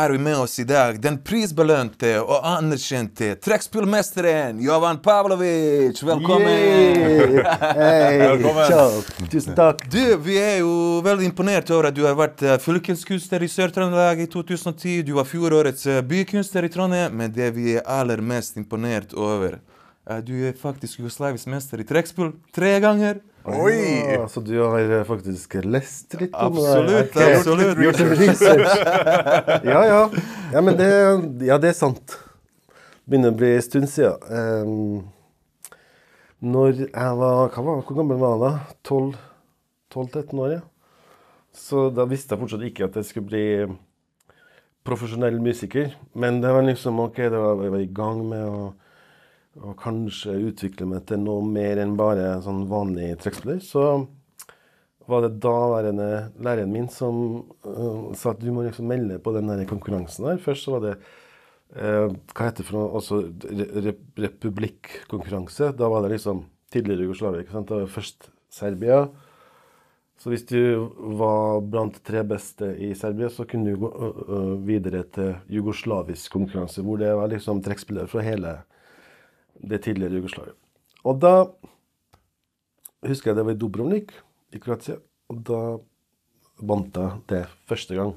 Har vi med oss i dag den prisbelønte og anerkjente trekkspillmesteren Jovan Pavlovic. Velkommen! Ciao. Tusen takk. Du, vi er jo veldig imponert over at du har vært eh, fylkeskunstner i Sør-Trøndelag i 2010. Du var fjorårets eh, bykunstner i Trondheim, men det vi er aller mest imponert over at Du er faktisk jugoslavisk mester i trekkspill tre ganger. Oi! Ja, så du har eh, faktisk lest litt om det? Absolutt? Ok. absolutt. Gjort en research. Ja, ja. Ja, men det, ja, det er sant. Begynner å bli en stund siden. Um, når jeg var, hva var Hvor gammel var jeg da? 12 12-13 år, ja. Så da visste jeg fortsatt ikke at jeg skulle bli profesjonell musiker. Men det var liksom OK, det var, jeg var i gang med å og kanskje utvikle meg til noe mer enn bare sånn vanlig trekkspiller, så var det daværende læreren min som uh, sa at du må liksom melde på den der konkurransen der. Først så var det uh, hva heter det for noe, også re re republikkonkurranse. Da var det liksom tidligere Jugoslavia. ikke sant? Det var først Serbia. Så hvis du var blant tre beste i Serbia, så kunne du gå øh, videre til jugoslavisk konkurranse, hvor det var liksom trekkspillere fra hele det tidligere Jugoslavia. Og da husker jeg det var i Dubrovnik i Kroatia, og da vant jeg det første gang.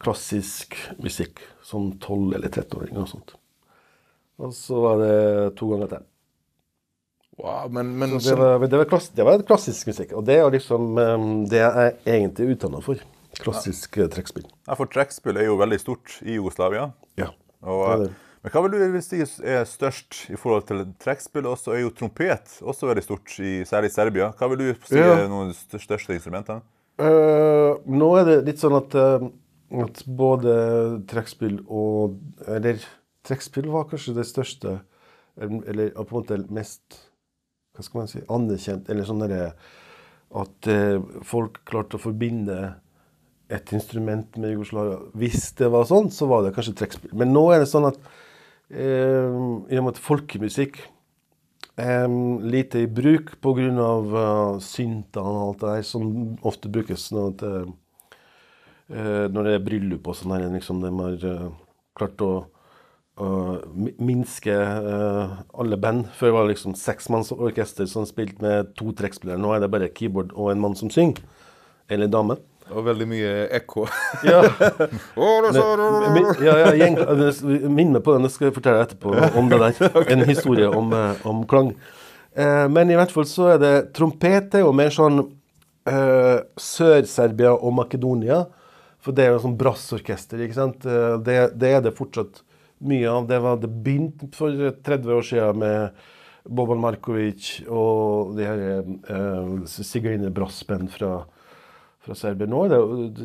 Klassisk musikk, som 12- eller 13-åring og sånt. Og så var det to ganger til. Wow, men, men det var, det, var klass, det var klassisk musikk, og det er liksom um, det jeg er egentlig utdanna for. Klassisk ja. trekkspill. Ja, for trekkspill er jo veldig stort i Jugoslavia. Ja. Og, det er det. Men hva vil du si er størst i forhold til trekkspill? Og så er jo trompet også veldig stort, i, særlig i Serbia. Hva vil du si Ja. er noen av de største instrumentene? Uh, nå er det litt sånn at, uh, at både trekkspill og Eller trekkspill var kanskje det største, eller, på en måte mest Hva skal man si anerkjent, eller sånn derre At uh, folk klarte å forbinde et instrument med Jugoslavia. Hvis det var sånn, så var det kanskje trekkspill. Men nå er det sånn at i og med folkemusikk er lite i bruk pga. Uh, syntene og alt det der som ofte brukes når det, uh, når det er bryllup og sånn. Liksom de har uh, klart å minske eh, alle band. Før var det liksom seksmannsorkester som spilte med to trekkspillere. Nå er det bare keyboard og en mann som synger. Eller dame. Og veldig mye ekko. Ja. Ja, ja, Minn meg på den, det skal jeg fortelle deg etterpå om det der. En historie om, eh, om klang. Eh, men i hvert fall så er det trompet er jo mer sånn eh, Sør-Serbia og Makedonia. For det er jo sånn brassorkester, ikke sant. Eh, Det, det er det fortsatt mye av. Det var det begynte for 30 år siden med Boban Markovic og de her eh, sigøynerbrassband fra, fra Serbia. Nå det,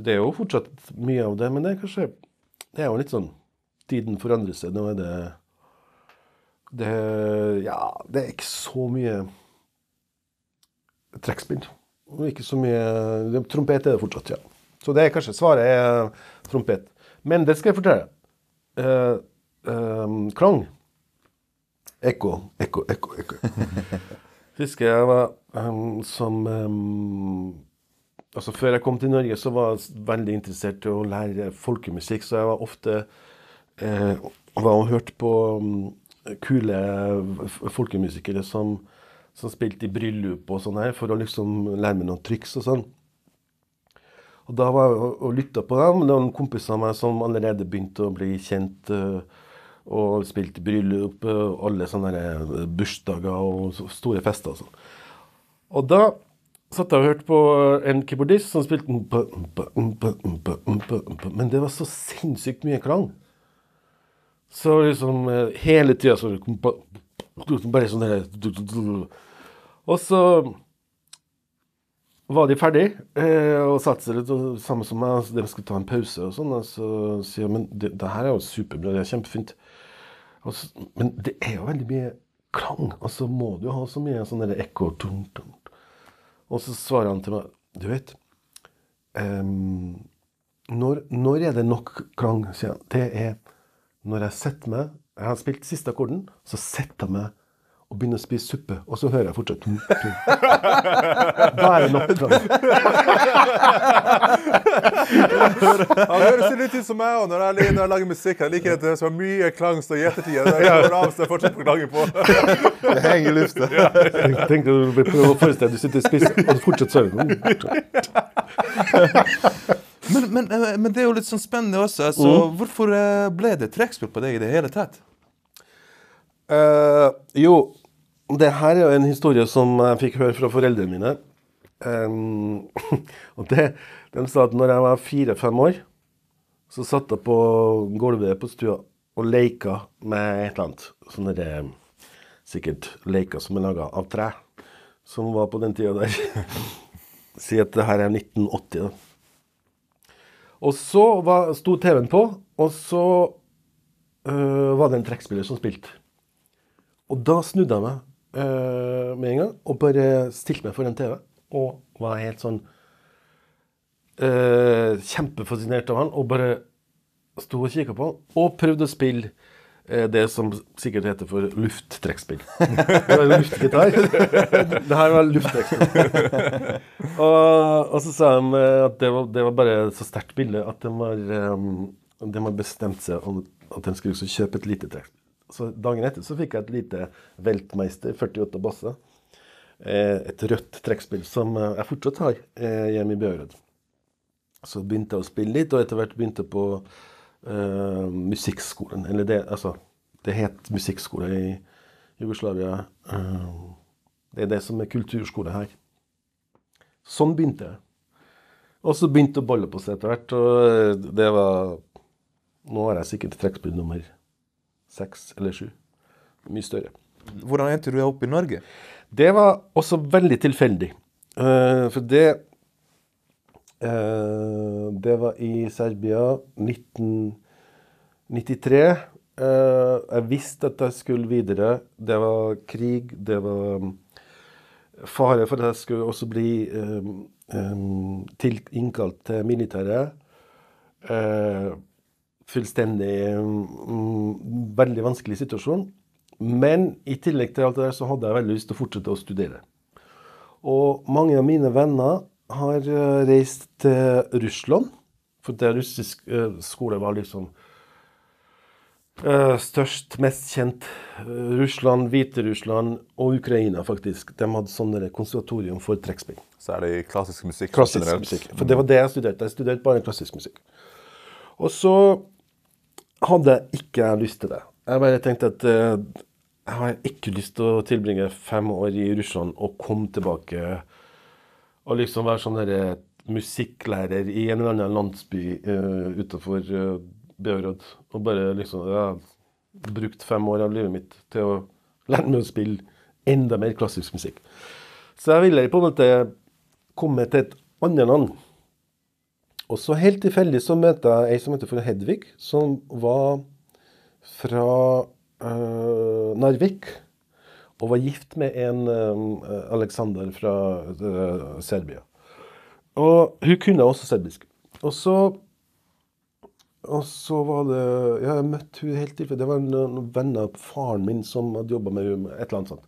det er jo fortsatt mye av det, men det er kanskje Det er jo litt sånn Tiden forandrer seg. Nå er det det, ja, det er ikke så mye trekkspill. Ikke så mye Trompet er det fortsatt, ja. Så det er kanskje svaret er trompet. Men det skal jeg fortelle. Eh, eh, klang. Ekko, ekko, ekko. ekko. Husker jeg var um, som em, Altså Før jeg kom til Norge, så var jeg veldig interessert i å lære folkemusikk. Så jeg var ofte eh, var og hørte på mm, kule folkemusikere som, som spilte i bryllup og sånn her, for å liksom lære meg noen triks og sånn. Og da var jeg og, og lytta på dem. Det var noen kompiser av meg som allerede begynte å bli kjent. eh, og spilte bryllup, eh, alle sånne eh, bursdager og store fester og sånn. Og da satt jeg og hørte på en keyboardist som spilte. Men det var så sinnssykt mye klang. Så liksom eh, hele tida så Bare sånn Og så var de ferdig eh, og satte seg litt og, samme som meg. De skulle ta en pause og sånn. Og så sier jeg men det, det her er jo superbra, det er kjempefint. Så, men det er jo veldig mye klang. Og så må du ha så mye sånn der ekko. Tum, tum. Og så svarer han til meg Du vet um, når, når er det nok klang? sier han. Det er når jeg setter meg Jeg har spilt siste akkorden, så setter jeg meg og begynner å spise suppe, og så hører jeg fortsatt tum, tum. Da er det nok. Han høres litt ut som meg òg når, jeg- når jeg lager musikk. Jeg liker at det er mye klang og i ettertid. Det går av, så jeg fortsetter å klange på. Det henger i lufta. Tenk, tenk å forestille deg du sitter og spiser, og fortsatt sover Men, men, eh, men det er jo litt sånn spennende også. Altså, Hvorfor eh, ble det trekkspill på deg i det hele tatt? Eh, jo, det her er jo en historie som jeg fikk høre fra foreldrene mine. Um, og det, De sa at når jeg var fire-fem år, så satt jeg på gulvet på stua og leika med et eller annet. Sånne der, sikkert leker som er laga av tre, som var på den tida der. si at det her er 1980, da. Og så var, sto TV-en på, og så øh, var det en trekkspiller som spilte. Og da snudde jeg meg øh, med en gang og bare stilte meg foran TV. Og var helt sånn øh, kjempefascinert av han. Og bare sto og kikka på han. Og prøvde å spille øh, det som sikkert heter for lufttrekkspill. Det var luftgitar. det her var lufttrekkspill. og, og så sa de øh, at det var, det var bare så sterkt bilde at de har, bestemt seg om at de skulle kjøpe et lite trekkspill. Så dagen etter så fikk jeg et lite Weltmeister 48 basse. Eh, et rødt trekkspill som eh, jeg fortsatt har eh, hjemme i Bjørød. Så begynte jeg å spille litt, og etter hvert begynte på uh, musikkskolen. Eller det, altså Det het musikkskole i Jugoslavia. Uh, det er det som er kulturskole her. Sånn begynte jeg. Og så begynte det å bolle på seg etter hvert, og det var Nå har jeg sikkert trekkspill nummer seks eller sju. Mye større. Hvordan endte du opp i Norge? Det var også veldig tilfeldig. Uh, for det uh, Det var i Serbia 1993. Uh, jeg visste at jeg skulle videre. Det var krig, det var mm, fare for at jeg skulle også bli um, um, til, innkalt til militæret. Eh, fullstendig mm, veldig vanskelig situasjon. Men i tillegg til alt det der, så hadde jeg veldig lyst til å fortsette å studere. Og mange av mine venner har eh, reist til Russland. For det russisk eh, skole var liksom eh, størst, mest kjent. Russland, Hviterussland og Ukraina, faktisk. De hadde sånne konservatorium for trekkspill. Så er det klassisk musikk Klassisk generelt. musikk. For det var det jeg studerte. Jeg studerte bare klassisk musikk. Og så hadde ikke lyst til det. Jeg bare tenkte at uh, jeg har ikke lyst til å tilbringe fem år i Russland og komme tilbake og liksom være sånn derre musikklærer i en eller annen landsby uh, utenfor uh, Beograd. Og bare liksom Jeg har brukt fem år av livet mitt til å lære meg å spille enda mer klassisk musikk. Så jeg ville på en måte komme til et annet land. Og så helt tilfeldig så møtte jeg ei som heter for Hedvig, som var fra uh, Narvik. Og var gift med en uh, Alexander fra uh, Serbia. Og hun kunne også serbisk. Og så og så var det Ja, jeg møtte hun helt tilfeldig. Det var noen venner av faren min som hadde jobba med henne. Et eller annet sånt.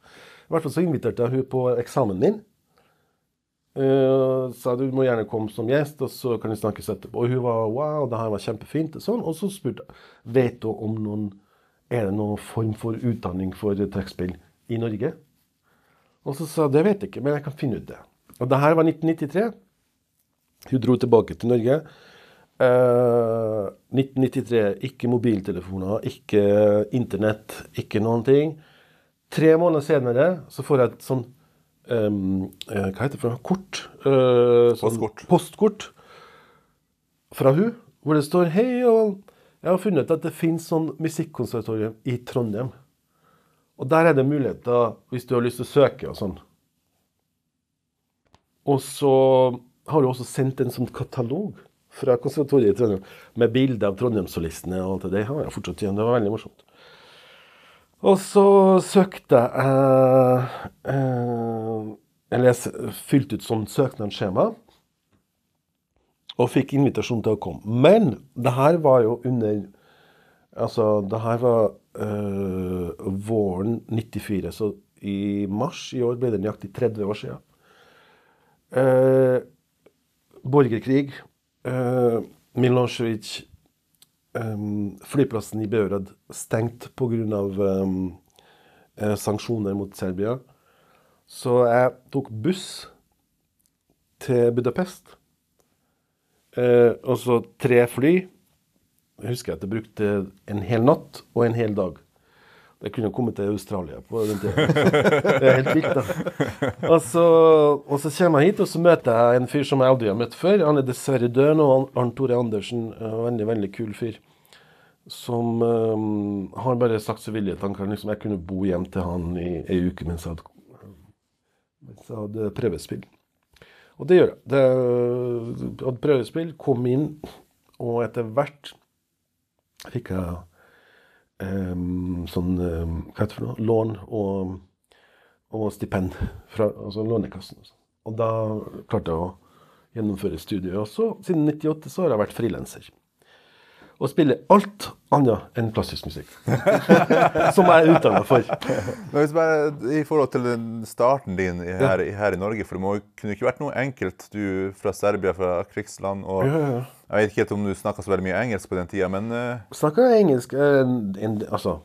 I hvert fall så inviterte jeg hun på eksamen min. Uh, sa du må gjerne komme som gjest, og så kan vi snakkes etterpå. Og hun var wow, det her var kjempefint. Og sånn. Og så spurte jeg vet du om noen er det noen form for utdanning for trekkspill i Norge. Og så sa jeg det vet jeg ikke, men jeg kan finne ut det. Og det her var 1993. Hun dro tilbake til Norge. Uh, 1993, ikke mobiltelefoner, ikke internett, ikke noen ting. Tre måneder senere så får jeg et sånn eh, Hva heter det for noe? Kort? Eh, sånn Postkort. Postkort fra hun, hvor det står Hei, Johan. jeg har funnet at det finnes sånn musikkonservatorium i Trondheim. Og der er det muligheter hvis du har lyst til å søke og sånn. Og så har du også sendt en sånn katalog fra konservatoriet i Trondheim med bilder av Trondheimssolistene og alt det. der. har jeg fortsatt igjen. Det var veldig morsomt. Og så søkte jeg eh, Eller jeg fylte ut sånn søknadsskjema. Og fikk invitasjon til å komme. Men det her var jo under Altså, det her var øh, våren 94, så i mars i år ble det nøyaktig 30 år siden. Eh, borgerkrig. Eh, Milosevic eh, Flyplassen i Beograd stengt pga. Um, eh, sanksjoner mot Serbia. Så jeg tok buss til Budapest. Eh, og så tre fly. Jeg husker at jeg brukte en hel natt og en hel dag. Jeg kunne kommet til Australia på den tida. Det er helt vilt, da. Og så, og så kommer jeg hit, og så møter jeg en fyr som jeg aldri har møtt før. Han er dessverre død nå. Arnt Tore Andersen. En veldig, veldig kul fyr. Som um, har bare sagt så villig at han kan liksom, jeg kunne bo hjem til han i ei uke mens jeg hadde, mens jeg hadde prøvespill. Og det gjør jeg. Det, jeg hadde prøvespill, kom inn, og etter hvert fikk jeg sånn um, Hva heter det for noe? Lån og, og stipend fra altså Lånekassen. Og, sånn. og da klarte jeg å gjennomføre studiet. Og så, siden 98 så har jeg vært frilanser. Og spiller alt annet enn klassisk musikk. som jeg er utdanna for. Men hvis bare I forhold til den starten din her, her, i Norge, for det må, kunne ikke vært noe enkelt. Du fra Serbia, fra krigsland. og Ja, ja. Jeg vet ikke helt om du snakka så veldig mye engelsk på den tida, men uh, Snakka engelsk eh, Altså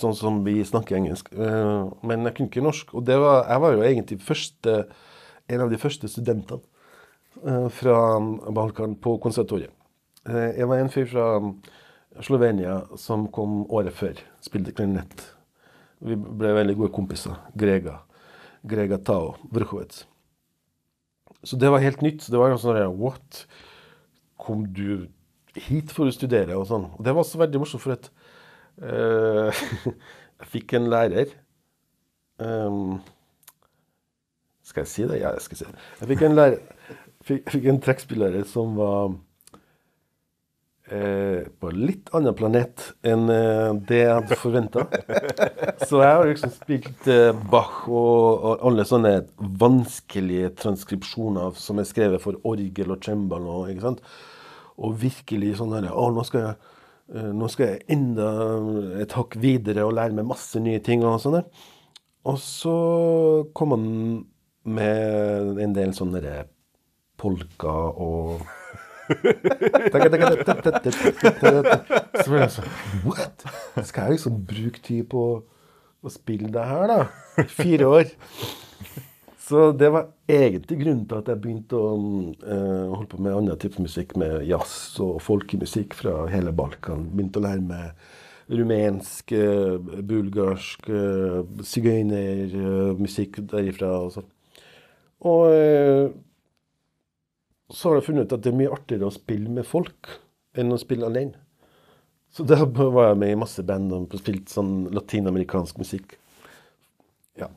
sånn som vi snakker engelsk. Eh, men jeg kunne ikke norsk. Og var, jeg var jo egentlig første, en av de første studentene eh, fra Balkan på konservatoriet. Eh, jeg var en fyr fra Slovenia som kom året før. Spilte klarinett. Vi ble veldig gode kompiser. Grega. Grega Tao Vrhovec. Så det var helt nytt. Det var jo sånn What? Kom du hit for å studere? Og sånn. Og det var så veldig morsomt, for at uh, jeg fikk en lærer um, Skal jeg si det? Ja, jeg skal si det. Jeg fikk en lærer fikk, fikk en trekkspillærer som var eh, på en litt annen planet enn eh, det jeg hadde forventa. Så jeg har liksom spilt eh, Bach og, og alle sånne vanskelige transkripsjoner som er skrevet for orgel og cembalo. ikke sant? Og virkelig sånn herre Å, nå skal jeg eh, nå skal jeg enda et hakk videre og lære meg masse nye ting. Og sånn der. Og så kom han med en del sånne polka og Så ble jeg sånn What? Skal jeg liksom bruke tid på å spille det her, da? Fire år. Så det var egentlig grunnen til at jeg begynte å uh, holde på med annen type musikk, med jazz og folkemusikk fra hele Balkan. Begynte å lære meg rumensk, uh, bulgarsk, eh, sigøynermusikk derifra og sånn. Og så har jeg funnet ut at det er mye artigere å spille med folk enn å spille alene. Så da var jeg med i masse band og spilte sånn latinamerikansk musikk. Ja.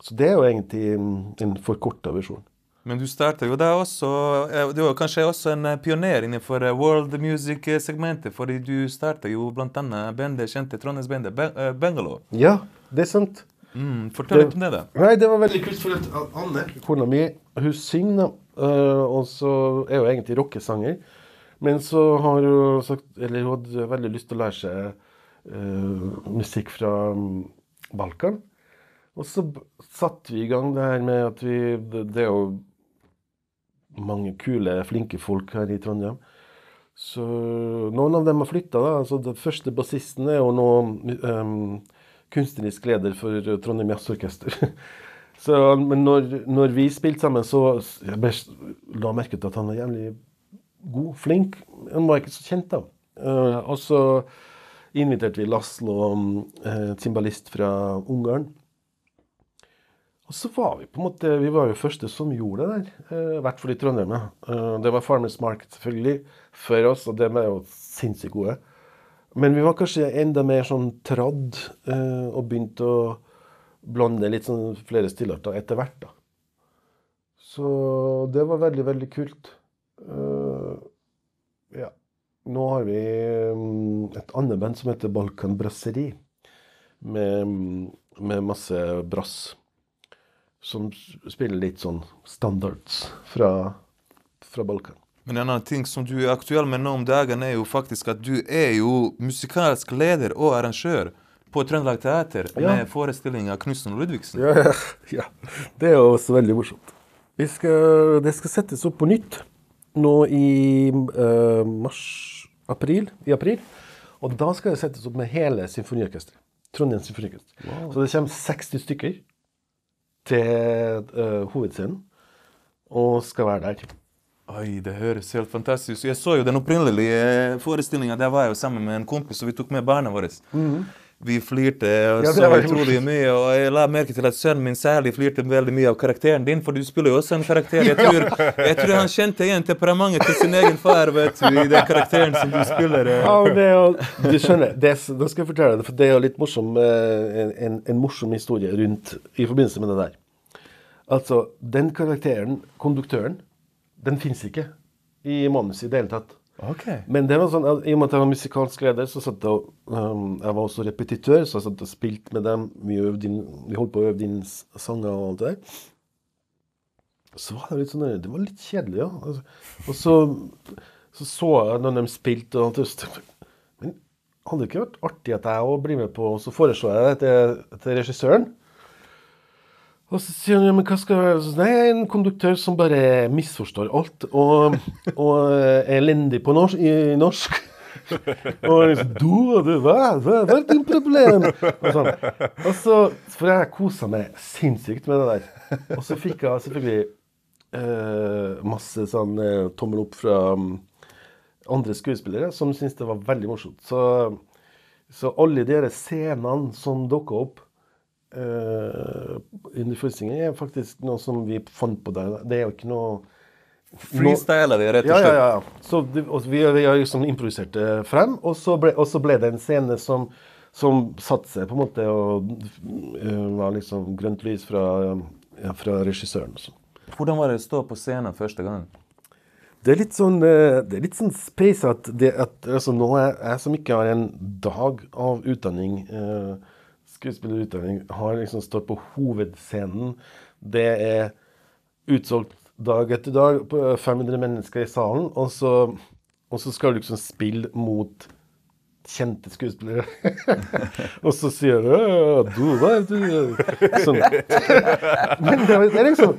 Så det er jo egentlig mm, en forkorta versjon. Men du starta jo da også eh, Du var kanskje også en eh, pioner innenfor eh, world music-segmentet, fordi du starta jo annet bandet, kjente Trondheims bandet, Bangalore. Ja, det er sant. Mm, fortell Det- litt om det, da. Nei, det var veldig kult, for at Anne, kona mi, hun synger, eh, og så er hun egentlig rockesanger. Men så har hun sagt Eller hun hadde veldig lyst til å lære seg eh, musikk fra mm, Balkan. Og så satte vi i gang det her med at vi Det, er jo mange kule, flinke folk her i Trondheim. Så noen av dem har flytta. Altså, den første bassisten er jo nå um, kunstnerisk leder for Trondheim Jazzorkester. Så, men når, når vi spilte sammen, så jeg bare la merke til at han var jævlig god, flink. Han var ikke så kjent, da. Uh, og så inviterte vi Laslo, uh, cymbalist fra Ungarn. Og så var vi på en måte, vi var jo første som gjorde det der, eh, i hvert fall i Trondheim. Eh, det var Farmers Market selvfølgelig før oss, og de er jo sinnssykt gode. Men vi var kanskje enda mer sånn tradd, uh, og begynte å blande litt sånn flere stillarter etter hvert, da. Så det var veldig, veldig kult. Uh, ja. Nå har vi mm, et annet band som heter Balkan Brasseri, med, mm, med masse brass som spiller litt sånn standards fra, fra Balkan. Men en annen ting som du er aktuell med nå om dagen, er jo faktisk at du er jo musikalsk leder og arrangør. På Trøndelag Teater med forestillinga 'Knutsen og Ludvigsen'. Ja, ja, ja. Det er også veldig morsomt. Vi skal, det skal settes opp på nytt nå i uh, mars-april. I april. Og da skal det settes opp med hele symfoniorkesteret. Trondheim Symfoniorkester. Så det kommer 60 stykker til uh, hovedscenen og skal være der. Oi, det høres helt fantastisk ut. Jeg så jo den opprinnelige forestillinga. Der var jeg jo sammen med en kompis, og vi tok med barna våre. Vi flirte. Ja, så utrolig mye, og jeg la merke til at sønnen min særlig flirte veldig mye av karakteren din, for du spiller jo også en karakter. Jeg tror, jeg tror han kjente igjen temperamentet til sin egen far vet du, i den karakteren som du spiller. eh. Ja, det er jo, du skjønner, det, da skal jeg fortelle deg, for det er jo litt morsom, eh, en, en, en morsom historie rundt i forbindelse med det der. Altså, den karakteren, konduktøren, den fins ikke i manuset i det hele tatt. Ok. Men det var sånn, i og med at jeg var musikalsk leder, så satt jeg, og, um, jeg var også repetitør, så jeg satt og spilte med dem. Vi, inn, vi holdt på å øve inn sanger og alt det der. Så var det litt sånn, det var litt kjedelig, ja. Altså, Og så så, så jeg når de spilte, og alt men hadde det ikke vært artig at jeg òg blir med på Og så foreslår jeg det til, til regissøren. Og så sier han men hva skal jeg? Så, Nei, jeg er en konduktør som bare misforstår alt og, og er elendig norsk, i norsk. Og liksom Du, du, hva, hva, hva er ditt problem? Og, sånn. og så For jeg kosa meg sinnssykt med det der. Og så fikk jeg selvfølgelig eh, masse sånn eh, tommel opp fra um, andre skuespillere som syntes det var veldig morsomt. Så, så alle de scenene som dukka opp eh, under er faktisk noe som vi fant på der. Det er jo ikke noe Freestyler vi, rett og slett. ja, ja. ja. Så det, vi, vi liksom det frem, og så ble, og så ble det en scene som, som satte seg på en måte og uh, var liksom grønt lys fra, ja, fra regissøren. og sånn. Hvordan var det å stå på scenen første gangen? Det er litt sånn, eh, det er litt sånn space at, det, at altså nå er jeg som ikke har en dag av utdanning, eh, skuespillerutdanning, har liksom stått på hovedscenen. Det er utsolgt dag etter dag, på 500 mennesker i salen, og så, og så skal du liksom spille mot kjente skuespillere. og så sier du du, hva er du? Sånn. Men det, er liksom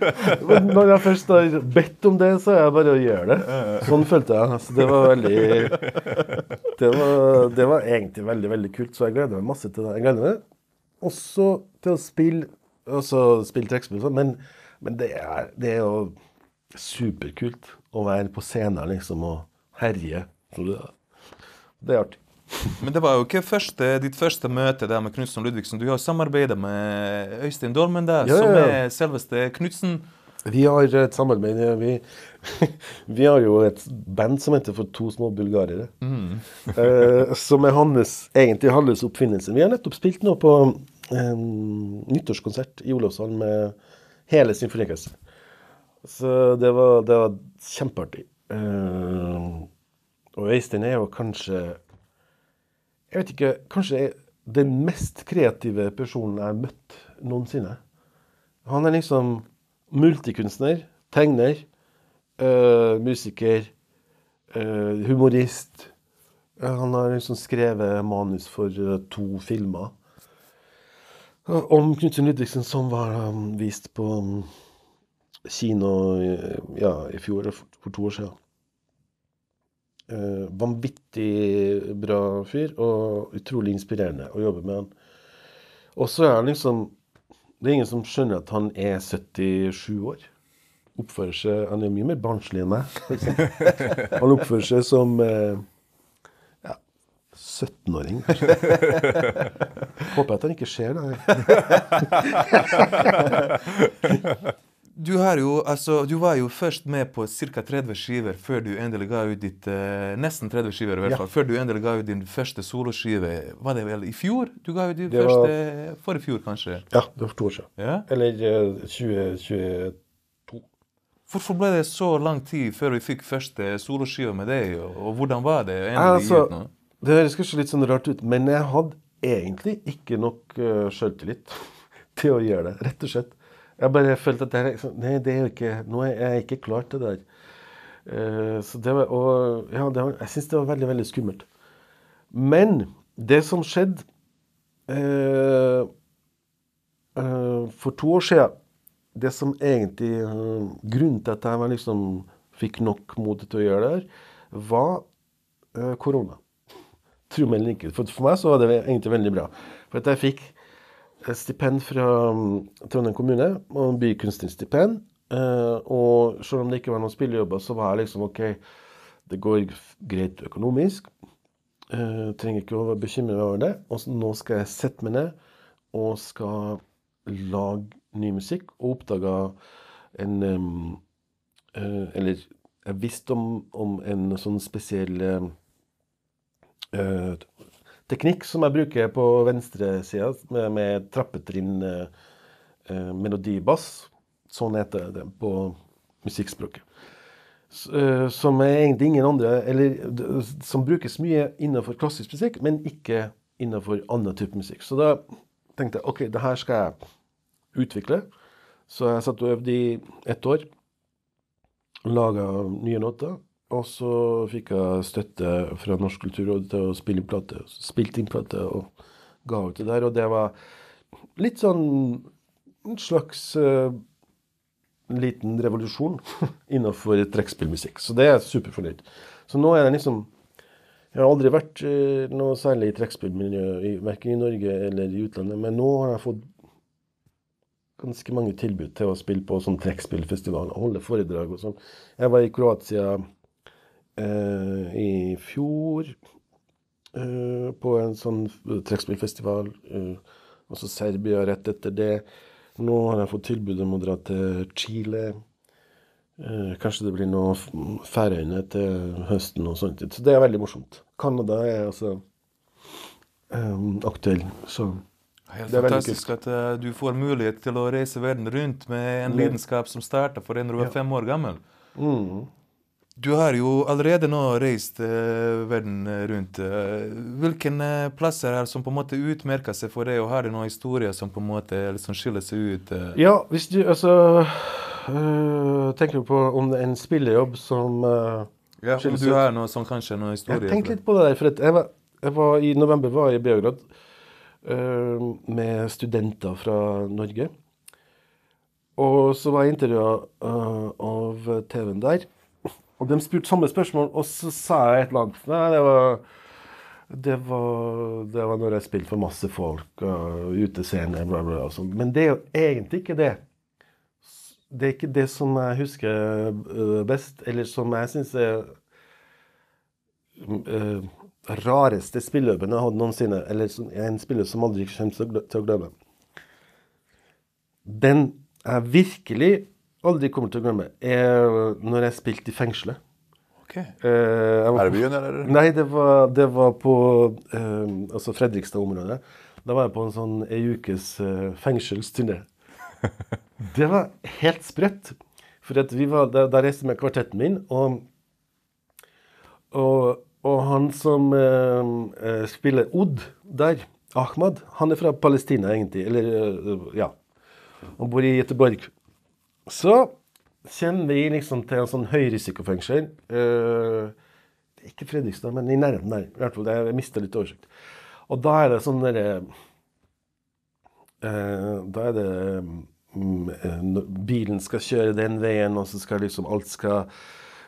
Når jeg først har bedt om det, så er jeg bare å gjøre det. Sånn følte jeg. Altså, det var veldig det var, det var egentlig veldig veldig kult, så jeg gleder meg masse til det. Jeg gleder meg også til å spille også spille trekkspill, sånn, men, men det, er, det er jo superkult å være på scenen liksom, og herje. Det, er artig. Men det var jo ikke første, ditt første møte der med Knutsen og Ludvigsen. Du har jo samarbeidet med Øystein Dolmen der, Ja, ja, som er selveste Knutsen. Vi har et samarbeid. Vi, vi har jo et band som heter For to små bulgarere. Eh, som er hans, egentlig hans oppfinnelse. Vi har nettopp spilt nå på eh, nyttårskonsert i Olavshallen med hele symfoniorkesteret. Så det var, det var kjempeartig. Eh, og Øystein er jo kanskje Jeg vet ikke Kanskje den mest kreative personen jeg har møtt noensinne. Han er liksom multikunstner, tegner, uh, musiker, uh, humorist. Eh, Han har liksom skrevet manus for øh, to filmer eh, om Knutsen Ludvigsen som var vist på um, kino ja, i fjor, for, to år siden. Eh, vanvittig bra fyr, og utrolig inspirerende å jobbe med han. Og så er han liksom Det er ingen som skjønner at han er 77 år. Oppfører seg Han er mye mer barnslig enn meg. Han oppfører seg som eh, ja, 17-åring, kanskje. Håper at han ikke ser det. Du, har jo, altså, du var jo først med på ca. 30 skiver før du endelig ga ut ditt uh, Nesten 30 skiver, i hvert Ja. fall. Før du endelig ga ut din første soloskive. Var det vel i fjor? Du ga ut din Det var- første Forrige fjor, kanskje? Ja, det var for to år siden. Ja? Eller uh, 2022. Hvorfor ble det så lang tid før vi fikk første soloskive med deg, og, og hvordan var det endelig Altså, ut noe? det høres kanskje litt sånn rart ut, men jeg hadde egentlig ikke nok uh, sjøltillit til å gjøre det, rett og slett. Jeg bare følte at det, liksom- nei, det er jo ikke, nå er jeg ikke klar til det der. Så det var, og ja, det var, jeg syns det var veldig, veldig skummelt. Men det som skjedde eh, eh, For to år siden Det som egentlig Grunnen til at jeg liksom, fikk nok mot til å gjøre det her, var korona. Tro meg eller ikke. For, for meg så var det egentlig veldig bra. For at jeg fikk stipend fra mm, Trondheim kommune, og bykunstnerstipend. Eh, og selv om det ikke var noen spillejobber, så var jeg liksom OK, det går greit økonomisk. Jeg trenger ikke å bekymre meg over det. Og nå skal jeg sette meg ned og skal lage ny musikk. Og oppdaga en eh, Eller jeg visste om, om en sånn spesiell eh, eh, teknikk som jeg bruker på venstresida, med, med trappetrinn, eh, eh, melodibass. Sånn heter det på musikkspråket. Eh, som er egentlig ingen andre Eller som brukes mye innenfor klassisk musikk, men ikke innenfor annen type musikk. Så da tenkte jeg OK, det her skal jeg utvikle. Så jeg satt og øvde i ett år. Laga nye noter. Og så fikk jeg støtte fra Norsk kulturråd til å spille inn plate. Spilte inn plate og ga ut det der. Og det var litt sånn en slags uh, liten revolusjon innenfor trekkspillmusikk. Så det er jeg superfornøyd. Så nå er det liksom Jeg har aldri vært uh, noe særlig i trekkspillmiljø, verken i Norge eller i utlandet, men nå har jeg fått ganske mange tilbud til å spille på sånn trekkspillfestival og holde foredrag og sånn. Jeg var i Kroatia eh, i fjor eh, på en sånn trekkspillfestival. Eh, også Serbia rett etter det. Nå har jeg fått tilbud om å dra til Chile. Eh, kanskje det blir noe Færøyene til høsten og sånt. Så det er veldig morsomt. Canada er altså eh, aktuell, så Helt Det fantastisk at eh, du får mulighet til å reise verden rundt med en lidenskap som starta for en du var fem år gammel. mm. Du har jo allerede nå reist uh, verden rundt. Eh, hvilke eh, plasser er det som på en måte utmerker seg for deg, og har du noen historier som på en måte liksom skiller seg ut? Uh? Ja, hvis du altså øh, Tenker du på om det er en spillejobb som øh, Ja, om du har noe sånn, kanskje noen Jeg historier? tenkte litt på det der, for jeg var, jeg var i november var jeg i Beograd øh, med studenter fra Norge. Og så var jeg intervjua av TV-en der. Og de spurte samme spørsmål, og så sa jeg et eller annet. Nei, det var det var, det var når jeg spilte for masse folk, og utescene, bla, bla, og sånn. Men det er jo egentlig ikke det. Det er ikke det som jeg husker øh, best, eller som jeg syns er uh, rareste spillejobben jeg hadde noensinne. Eller en spiller som aldri kommer til å glemme. Den jeg virkelig aldri kommer til å glemme, er når jeg spilte i fengselet. Ok. Eh, jeg var Her byen, eller? Nei, det var, det var på eh, altså Fredrikstad-området. Da var jeg på en sånn ei ukes eh, fengselsturné. Det var helt sprøtt. For at vi var, da, da reiste jeg med kvartetten min, og, og, og han som eh, eh, spiller Odd der, Ahmad, han er fra Palestina egentlig. Eller, eh, ja. Han bor i Göteborg. Så kommer vi liksom til en sånn høyrisikofengsel. Eh, ikke Fredrikstad, men i nærheten der. I hvert fall, Jeg mister litt oversikt. Og da er det sånn derre eh, Da er det mm, eh, Bilen skal kjøre den veien, og så skal liksom alt skal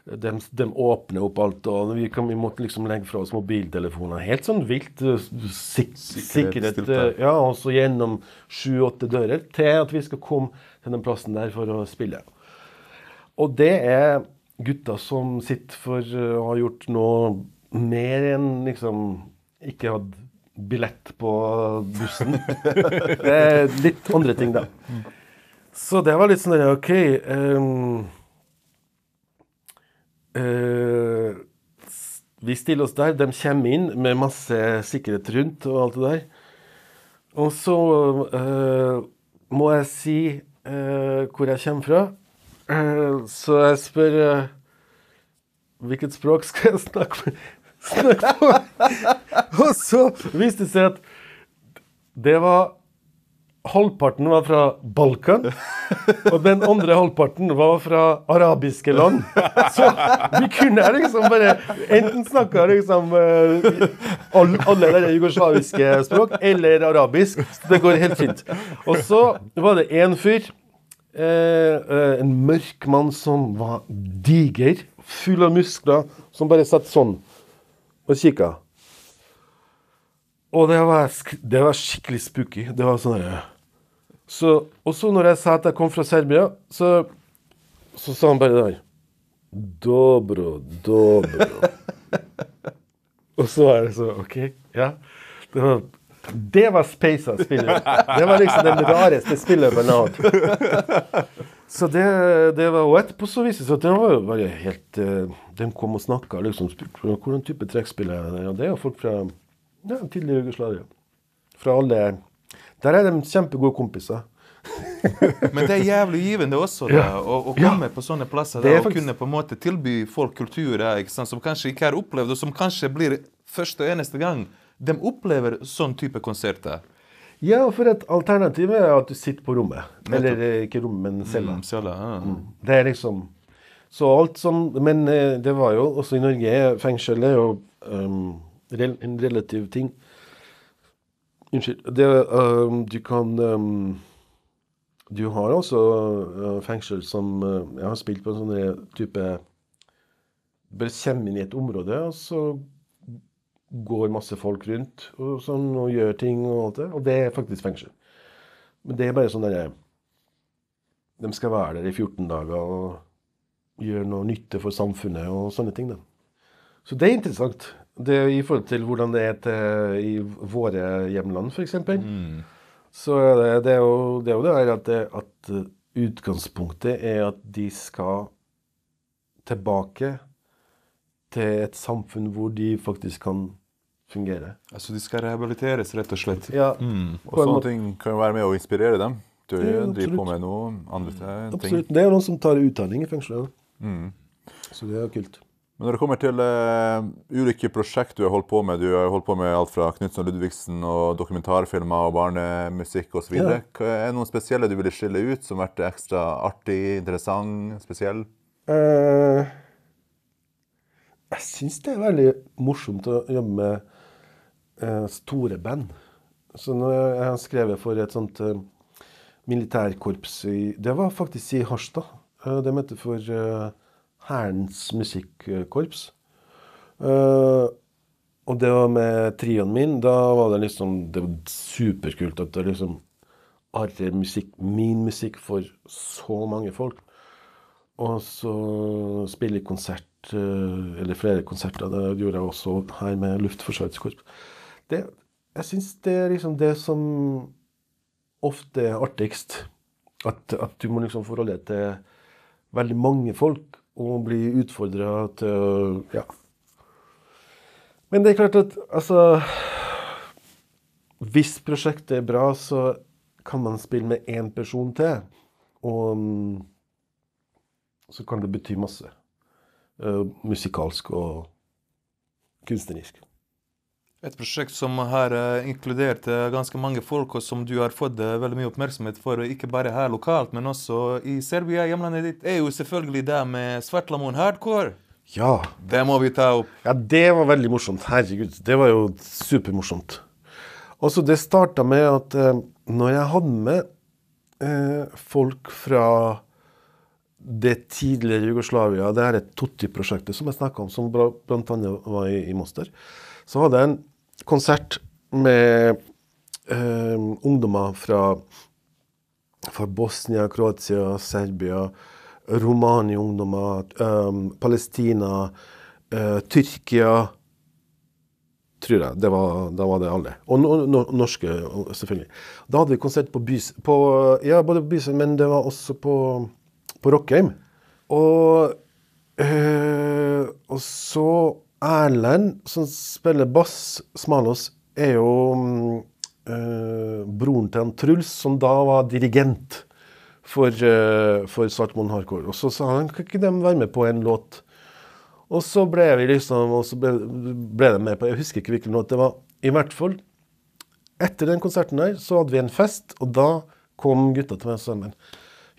de, de åpner opp alt, og vi, kan, vi måtte liksom legge fra oss mobiltelefoner. Helt sånn vilt eh, sik sikkerhet. Eh, Ja, og så gjennom sju-åtte dører til at vi skal komme til den plassen der for å spille. Og det er gutter som sitter for å ha gjort noe mer enn liksom ikke hatt billett på bussen. det er litt andre ting, da. Så det var litt sånn OK ehm, eh, Vi stiller oss der. De kommer inn med masse sikkerhet rundt og alt det der. Og så eh, må jeg si eh, hvor jeg kommer fra. Så jeg spør Hvilket språk skal jeg snakke, snakke på? og så viste det seg at det var halvparten var fra Balkan, og den andre halvparten var fra arabiske land. Så vi kunne liksom bare enten snakke liksom eh, all, alle de jugoslaviske språk, eller arabisk. Så det går helt fint. Og så var det én fyr, eh, eh, en mørk mann som var diger, full av muskler, som bare satt sånn og kikka. Og det var, det var skikkelig spooky. Det var sånn så, Og så når jeg sa at jeg kom fra Serbia, så, så sa han bare der Dobro, dobro. og så er det så OK, ja. Det var, det var Speisa spiller. Det var liksom den rareste spillet hadde. Så det, det var Og etterpå så viste det seg at den var jo bare helt eh, De kom og snakka liksom spurte hvordan type trekkspill er det. Og det er jo folk fra ja, tidligere Jugoslavia. Fra alle Der er de kjempegode kompiser. Men det er jævlig givende også, da, Ja. å, å Ja. komme på sånne plasser Det da, er og faktisk- kunne på en måte tilby folk kulturer ikke sant, som kanskje ikke har opplevd, og som kanskje blir første og eneste gang de opplever sånn type konserter. Ja, for et alternativ er at du sitter på rommet. Eller eh, ikke rommet, men cella. Mm, cella ja. Det er liksom Så alt som Men eh, det var jo også i Norge Fengsel er jo um, en relativ ting. Unnskyld. Det, um, du kan um, Du har også uh, fengsel som uh, Jeg har spilt på en sånn type Bare kommer inn i et område, og så går masse folk rundt og, sånn, og gjør ting og alt det. Og det er faktisk fengsel. Men det er bare sånn derre De skal være der i 14 dager og gjøre noe nytte for samfunnet og sånne ting. Da. Så det er interessant. Det er I forhold til hvordan det er til, i våre hjemland, f.eks. Mm. Så det, det, er jo, det er jo det her at, at utgangspunktet er at de skal tilbake til et samfunn hvor de faktisk kan fungere. Altså, de skal rehabiliteres, rett og slett. Ja, Mm. Og sånne måte. ting kan jo være med å inspirere dem. Du Ja, driver på med noe andre ting. absolutt. Det er jo noen som tar utdanning i fengselet. Mm. Så det er jo kult. Men når det kommer til uh, ulike prosjekt du har holdt på med, du har holdt på med alt fra Knutson Ludvigsen og dokumentarfilmer og barnemusikk osv. Ja. Er det noen spesielle du ville skille ut som har vært ekstra artig, interessant, spesiell? Uh, jeg syns det er veldig morsomt å jobbe med uh, store band. Så når jeg, har skrevet for et sånt militærkorps i Det var faktisk i Harstad. Uh, de heter for Hærens musikkorps. Uh, og det var med trioen min. Da var det liksom Det var superkult at det liksom arrer musikk, min musikk for så mange folk. Og så spille konsert, uh, eller flere konserter. Det gjorde jeg også her med Luftforsvarets korps. Det, jeg syns det er liksom det som ofte er artigst. At, at du må liksom forholde deg til veldig mange folk og bli utfordra til å Ja. Men det er klart at altså Hvis prosjektet er bra, så kan man spille med én person til. Og mm, så kan det bety masse. Uh, musikalsk og kunstnerisk. Et prosjekt som har eh, inkludert eh, ganske mange folk, og som du har fått eh, veldig mye oppmerksomhet for, ikke bare her lokalt, men også i Serbia, hjemlandet ditt, er jo selvfølgelig det med Svartlamoen Hardcore. Ja. Det må vi ta opp. ja, det var veldig morsomt. Herregud, det var jo supermorsomt. Og så det starta med at eh, når jeg hadde med eh, folk fra det tidligere Jugoslavia, det er Totti-prosjektet som jeg snakka om, som bl.a. var i, i Moster, så hadde jeg en konsert med eh, ungdommer fra, fra Bosnia, Kroatia, Serbia, Romania-ungdommer, eh, Palestina, eh, Tyrkia Tror jeg. Det var, da var det alle. Og no, no, norske, selvfølgelig. Da hadde vi konsert på Bys... På, ja, både på Bysund, men det var også på, på Rockheim. Og, eh, og så Erlend, som spiller bass, Smalås, er jo eh, broren til han Truls, som da var dirigent for, uh, for Svartmoen Hardcore. Og så sa han kan ikke de være med på en låt. Og så ble vi liksom, og så ble, ble de med på Jeg husker ikke hvilken låt det var. I hvert fall etter den konserten der så hadde vi en fest, og da kom gutta til meg og sa men,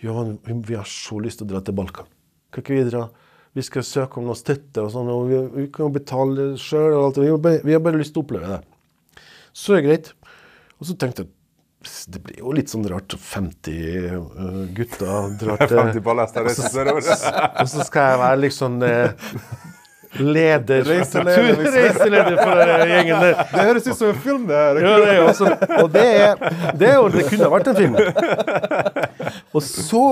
Johan, vi har så lyst til å dra til Balkan. Kan ikke vi dra? Vi skal søke om noe støtte og sånn, og vi, vi kan betale sjøl og alt. Vi har, bare, vi har bare lyst til å oppleve det. Så er det greit. Og så tenkte jeg det blir jo litt sånn rart. 50 uh, gutter drar til 50 ballester og, sørover. Og så skal jeg være liksom uh, leder Reiseleder, Reiseleder for den gjengen der. Det høres ut som en film, det her. Ja, det også, og det, er, det, er det kunne vært en film. Og så,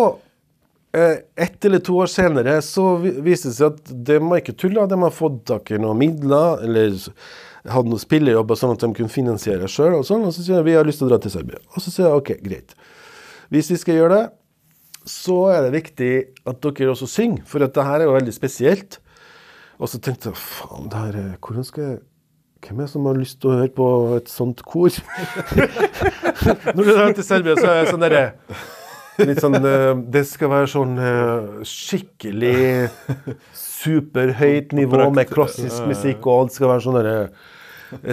ett eller to år senere, så viste det seg at de var ikke tulla. De har fått tak i noen midler, eller hadde noen spillejobber sånn at de kunne finansiere sjøl. Og, sånn, og så sier de vi har lyst til å dra til Serbia. Og så sier jeg OK, greit. Hvis vi skal gjøre det, så er det viktig at dere også synger, for at det her er jo veldig spesielt. Og så tenkte jeg faen, det her, er- hvordan skal jeg hvem er det som har lyst til å høre på et sånt kor? Når du drar til Serbia, så er det sånn derre Litt sånn eh, Det skal være sånn eh, skikkelig superhøyt nivå med klassisk musikk, og alt skal være sånn derre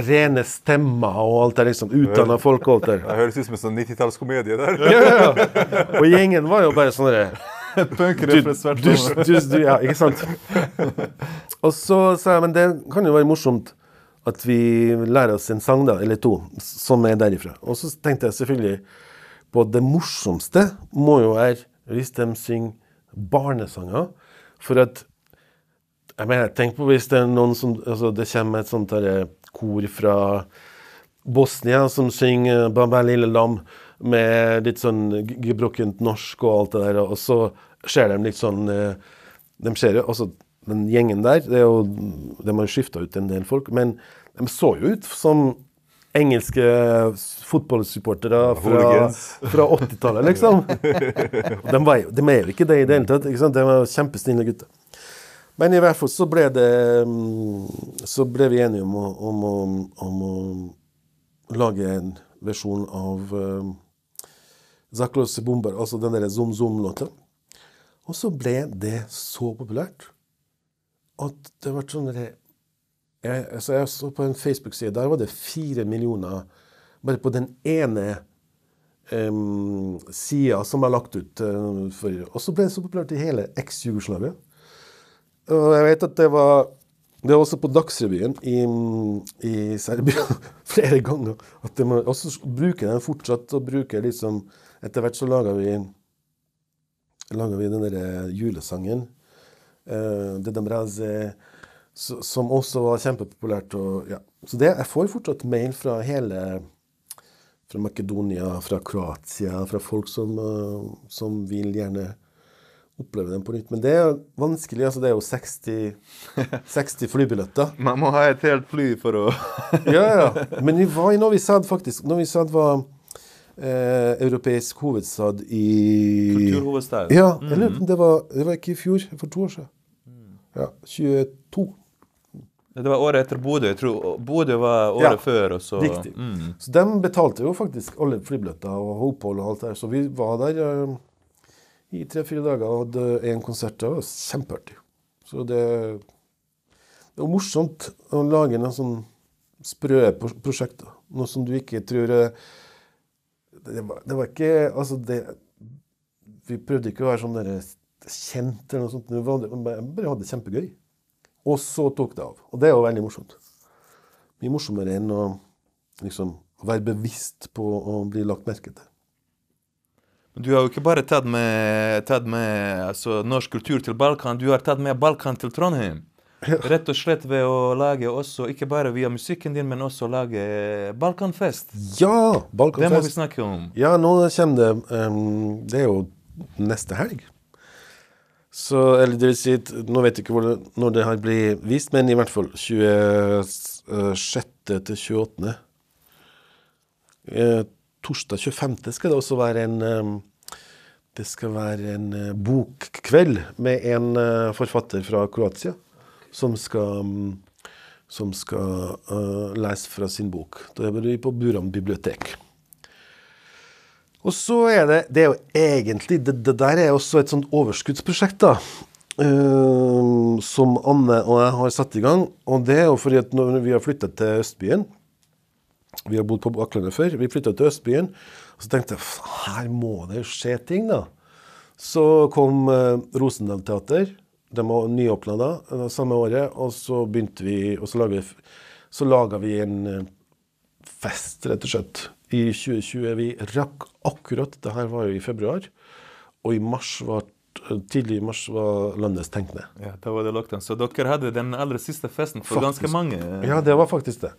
rene stemmer og alt der liksom utdanna folk og alt der. Det høres ut som en sånn 90-tallskomedie der. Ja, ja, ja. Og gjengen var jo bare sånn derre Punkere fra ja, ikke sant? Og så sa jeg, men det kan jo være morsomt at vi lærer oss en sang, da, eller to, som er derifra. Og så tenkte jeg selvfølgelig på det morsomste må jo være hvis de synger barnesanger. For at jeg mener, Tenk på hvis det er noen som altså Det kommer et sånt der kor fra Bosnia som synger 'Baba lille lam' med litt sånn gebrokkent norsk og alt det der, og så ser de litt sånn eh, De ser jo altså Den gjengen der, det er jo, de har skifta ut en del folk, men de så jo ut som engelske fotballsupportere fra, fra 80-tallet, liksom. De, var de er jo ikke det i det hele tatt. ikke sant? De var kjempesnille gutter. Men i hvert fall så ble det mm, Så ble vi enige om å, om å, om å lage en versjon av uh, Zaklos Bomber, altså den derre Zoom Zoom-låta. Og så ble det så populært at det ble sånn derre jeg, altså jeg så på en Facebook-side, der var det fire millioner bare på den ene um, sida som er lagt ut. Uh, for, og så ble det så populært i hele eks-Jugoslavia. Og jeg vet at det var det var også på Dagsrevyen i, i Serbia flere ganger. At de også bruker den fortsatt og bruker liksom Etter hvert så laga vi laga vi den derre julesangen. Uh, Raze, så- som også var kjempepopulært. Og, ja. Så det, jeg får fortsatt mail fra hele Fra Makedonia, fra Kroatia, fra folk som, eh, som vil gjerne oppleve den på nytt. Men det er vanskelig. altså Det er jo 60, 60 flybilletter. Man må ha et helt fly for å Ja, ja. Men vi var i Novi Sad, faktisk. Novi Sad var eh, europeisk hovedstad i Kulturhovedstad. Ja, eller det var, det var ikke i fjor, for to år siden. Ja, 22. Det var året etter Bodø. Jeg tror Bodø var året Ja, før, og så Riktig. Mm. Så de betalte jo faktisk alle flybilletter og opphold og alt der. Så vi var der uh, i tre-fire dager og hadde en konsert. Det var kjempeartig. Så det, det var morsomt å lage noen sånn sprø pro- prosjekter. Noe som du ikke tror eh, Det var, det var ikke Altså, det Vi prøvde ikke å være sånn der kjent eller noe sånt. Vi bare hadde det kjempegøy. Og så tok det av. Og det er jo veldig morsomt. Mye morsommere enn å liksom være bevisst på å bli lagt merke til. Men Du har jo ikke bare tatt med, tatt med altså, norsk kultur til Balkan, du har tatt med Balkan til Trondheim. Rett og slett ved å lage også, ikke bare via musikken din, men også lage Balkanfest. Ja! Balkanfest. Det må vi snakke om. Ja, nå kommer det um, Det er jo neste helg. Så, eller det vil si, nå vet jeg ikke det, når det her blir vist, men i hvert fall 26. til 28. Eh, torsdag 25. skal det også være en um, Det skal være en eh, bokkveld med en eh, forfatter fra Kroatia som skal um, som skal eh, lese fra sin bok. Da er vi på Buram bibliotek. Og så er det Det er jo egentlig Det, det der er også et sånt overskuddsprosjekt, da. eh, som Anne og jeg har satt i gang. Og det er jo fordi at når vi har flytta til Østbyen, Vi har bodd på Bakklandet før. Vi flytta til Østbyen. Og så tenkte jeg her må det skje ting, da. Så kom uh, Rosendal Teater. De var nyåpna da, eh, samme året. Og så begynte vi Og så laga vi, så laget vi en eh, fest, rett og slett, i 2020. Vi rakk akkurat Det her var jo i februar. Og i mars var tidlig i mars var landet stengt ned. Ja, da var det lockdown. Så dere hadde den aller siste festen for Faktisk. ganske mange? Ja, det var faktisk det.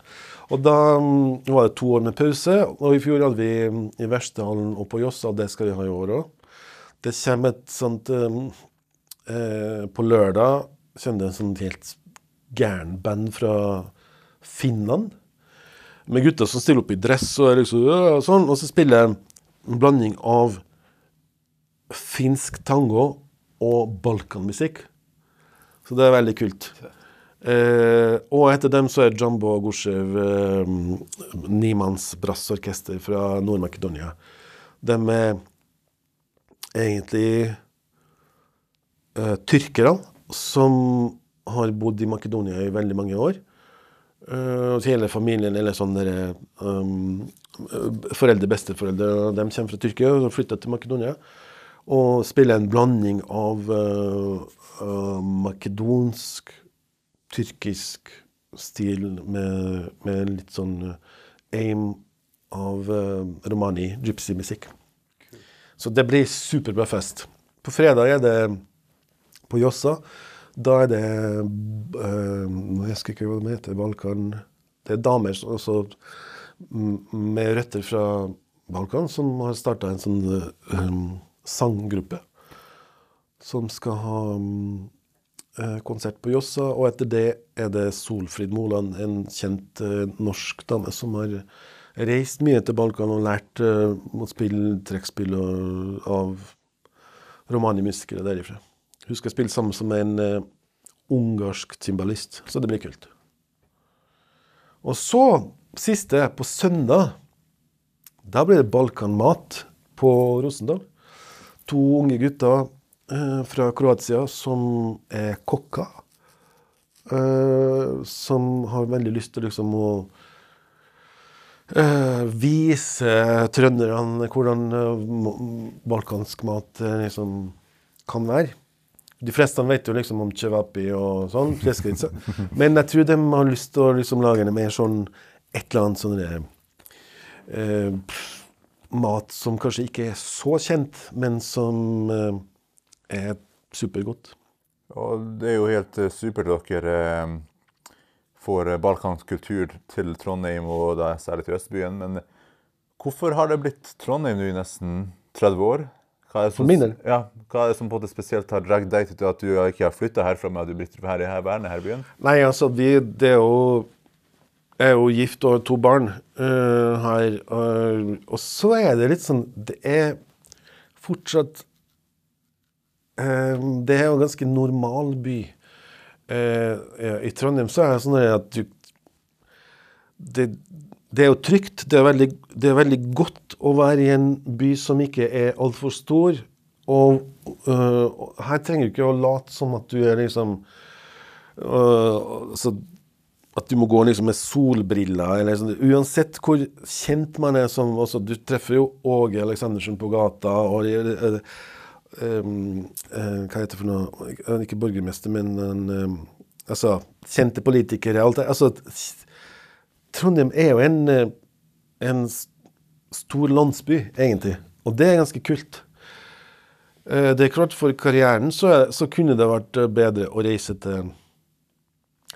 Og da mm, var det to år med pause. Og i fjor hadde vi mm, i Verstehallen og på Jossa, og det skal vi ha i år òg. Det kommer et sånt um, eh, På lørdag kommer det en sånn helt gæren band fra Finland. Med gutter som stiller opp i dress og liksom og sånn. Og så spiller jeg en blanding av finsk tango og balkanmusikk. Så det er veldig kult. Eh, og etter dem så er Jumbo Gushev eh, nimanns brassorkester fra Nord-Makedonia. De er egentlig eh, tyrkere som har bodd i Makedonia i veldig mange år. Eh, og hele familien eller sånn der, um, Foreldre, besteforeldre, de kommer fra Tyrkia og flytter til Makedonia. Og spiller en blanding av uh, uh, makedonsk, tyrkisk stil med, med litt sånn eh, aim av uh, romani, gypsy-musikk. Så det blir superbra fest. På fredag er det på Jossa. Da er det uh, Jeg husker ikke hva det heter. Balkan Det er damer også med røtter fra Balkan som har starta en sånn um, sanggruppe. Som skal ha um, eh, konsert på Jossa. Og etter det er det Solfrid Moland, en kjent eh, norsk dame som har reist mye til Balkan og lært eh, å spille trekkspill av romani-musikere derifra. Hun skal spille sammen som en uh, ungarsk cymbalist, så det blir kult. Og så, siste, på søndag, da blir det balkanmat på Rosendal. To unge gutter uh, fra Kroatia som er kokker. Uh, som har veldig lyst til liksom å Uh, vise trønderne hvordan uh, balkansk mat liksom kan være. De fleste vet jo liksom om cevapi og sånn, fleskvitsa. Men jeg tror de har lyst til å liksom lage det mer sånn et eller annet sånn eh, mat som kanskje ikke er så kjent, men som eh, er supergodt. Og det er jo helt eh, supert dere eh, får eh, balkansk kultur til Trondheim, og da særlig til Østbyen. Men hvorfor har det blitt Trondheim nå i nesten 30 år? Hva er som? Ja, hva er det som på en måte spesielt har dratt deg til at du ikke har flytta herfra, men at du blitt her, her, værende her i byen? Nei, altså, vi, det er jo Jeg er jo gift og har to barn uh, her. Uh, og så er det litt sånn Det er fortsatt uh, Det er jo en ganske normal by. Ja, I Trondheim så er det sånn at du det, det er jo trygt. Det er, veldig, det er veldig godt å være i en by som ikke er altfor stor. Og uh, her trenger du ikke å late som at du er liksom uh, så At du må gå liksom med solbriller eller liksom. Uansett hvor kjent man er som også, Du treffer jo Åge Aleksandersen på gata. og uh, um, Hva heter det for noe? Ikke borgermester, men en, um, altså, kjente politikere. Alt det. Altså, Trondheim er jo en, eh, en stor landsby, egentlig. Og det er ganske kult. Eh, Det er klart For karrieren så, så kunne det vært eh, bedre å reise til,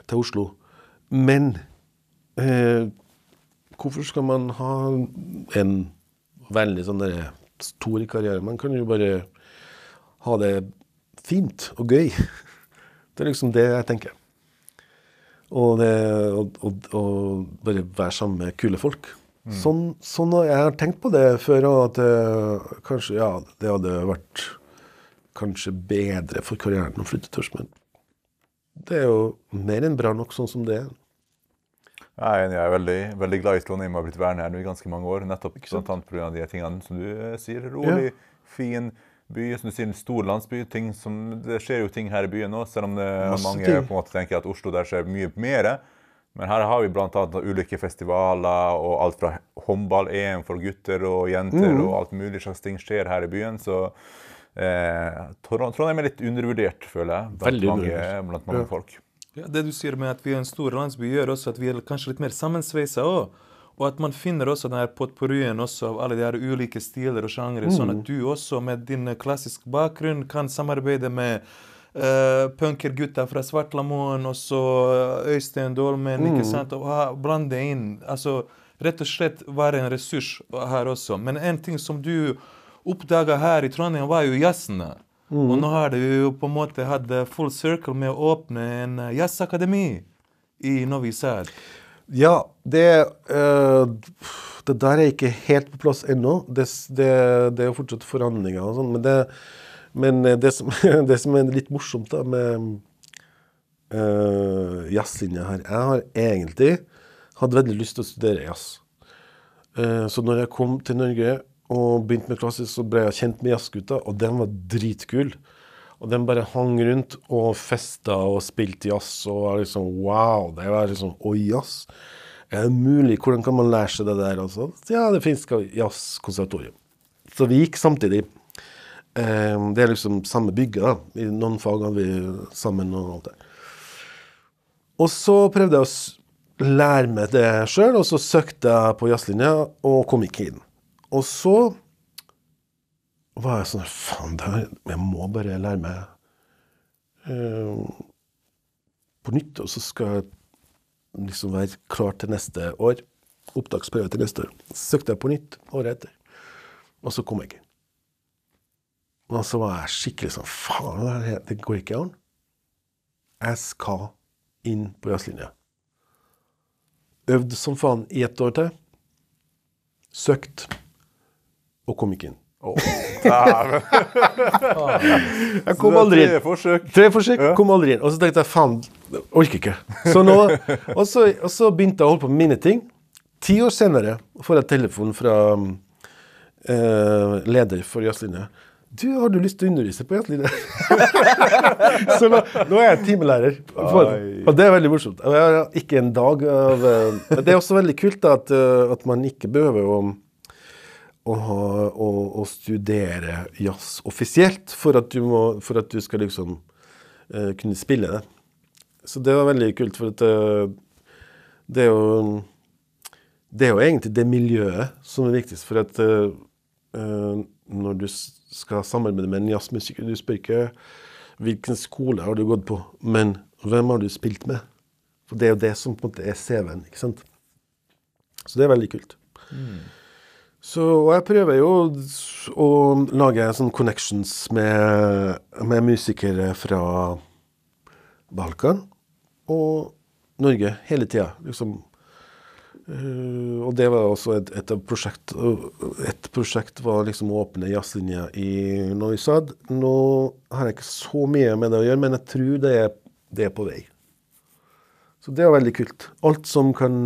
til Oslo. Men eh, hvorfor skal man ha en veldig sånn stor karriere? Man kan jo bare ha det fint og gøy. Det er liksom det jeg tenker. Og, det, og, og, og bare være sammen med kule folk. Sånn, sånn jeg har tenkt på det før, at det, kanskje ja, det hadde vært kanskje bedre for karrieren å flytte til. Men det er jo mer enn bra nok sånn som det er. Jeg er enig, jeg er veldig, veldig glad i Trondheim og har blitt værende her nå i ganske mange år. Nettopp annet pga. de tingene som du eh, sier. Rolig, fin by, som du sier, en stor landsby. Ting som, det skjer jo ting her i byen òg, selv om det, mange ting. på en måte tenker at Oslo der skjer mye mer. Men her har vi bl.a. ulike festivaler og alt fra håndball-EM for gutter og jenter Mm. og alt mulig slags ting skjer her i byen. Så eh, Trond- Trondheim er litt undervurdert, føler jeg, blant mange, blant mange Ja. folk. Ja, det du sier med at vi er en stor landsby, gjør også at vi er kanskje litt mer sammensveisa òg. Og at man finner også den her potpurrien av alle de her ulike stiler og sjangere, sånn at du også med din klassiske bakgrunn kan samarbeide med uh, punkergutta fra Svartlamoen og så eh, Øystein Dolmen, ikke sant, og ha, blande inn. Altså rett og slett være en ressurs her også. Men en ting som du oppdaga her i Trondheim, var jo jazzene. Og nå har du jo på en måte hatt eh, full circle med å åpne en eh, jazzakademi i Novi Sad. Ja, det uh, Det der er ikke helt på plass ennå. Det, det, det er jo fortsatt forhandlinger og sånn. Men, det, men eh, det, som, det som er litt morsomt da med uh, jazzlinja her Jeg har egentlig hatt veldig lyst til å studere jazz. Uh, så når jeg kom til Norge og begynte med klassisk, så ble jeg kjent med jazzgutta, og den var dritkul. Og den bare hang rundt og festa og spilte jazz, og var liksom wow. Det var liksom Oi, jazz. Er det mulig? Hvordan kan man lære seg det der? Altså? Ja, det finnes jazzkonservatorium. Så vi gikk samtidig. Eh, det er liksom samme bygget, da. I noen fag har vi sammen og alt det. Og så prøvde jeg å lære meg det sjøl, og så søkte jeg på jazzlinja og kom ikke inn. Og så var jeg sånn Faen, jeg må bare lære meg eh, på nytt, og så skal jeg liksom være klar til neste år. Opptaksprøve til neste år. Søkte jeg på nytt året etter, og så kom jeg ikke. Og så var jeg skikkelig sånn Faen, det går ikke an. Jeg skal inn på jazzlinja. Øvd som faen i ett år til. Søkt. Og kom ikke inn. Dæven. Jeg kom aldri inn. Tre forsøk. Tre forsøk, kom aldri inn. Og så tenkte jeg faen, orker ikke. Så nå, og, så, og så begynte jeg å holde på med mine ting. Ti år senere får jeg telefon fra eh, leder for jazzlinja. Du, har du lyst til å undervise på jazzlinja? så nå, nå er jeg timelærer. For, og det er veldig morsomt. Jeg har ikke en dag av eh, det er også veldig kult da, at, eh, at man ikke behøver å å, å, å studere jazz offisielt for at du, må, for at du skal liksom uh, kunne spille det. Så det var veldig kult, for at eh, det er jo Det er jo egentlig det miljøet som er viktigst. For at eh, når du skal samarbeide med en jazzmusiker Du spør ikke hvilken skole har du gått på, men hvem har du spilt med? For det er jo det som på en måte er CV-en, ikke sant? Så det er veldig kult. Så jeg prøver jo å lage sånne connections med, med musikere fra Balkan og Norge hele tida. Liksom. Eh, og det var også et, et prosjekt Et prosjekt var liksom å åpne jazzlinja i Noisad. Nå har jeg ikke så mye med det å gjøre, men jeg tror det er, det er på vei. Så det er veldig kult. Alt som kan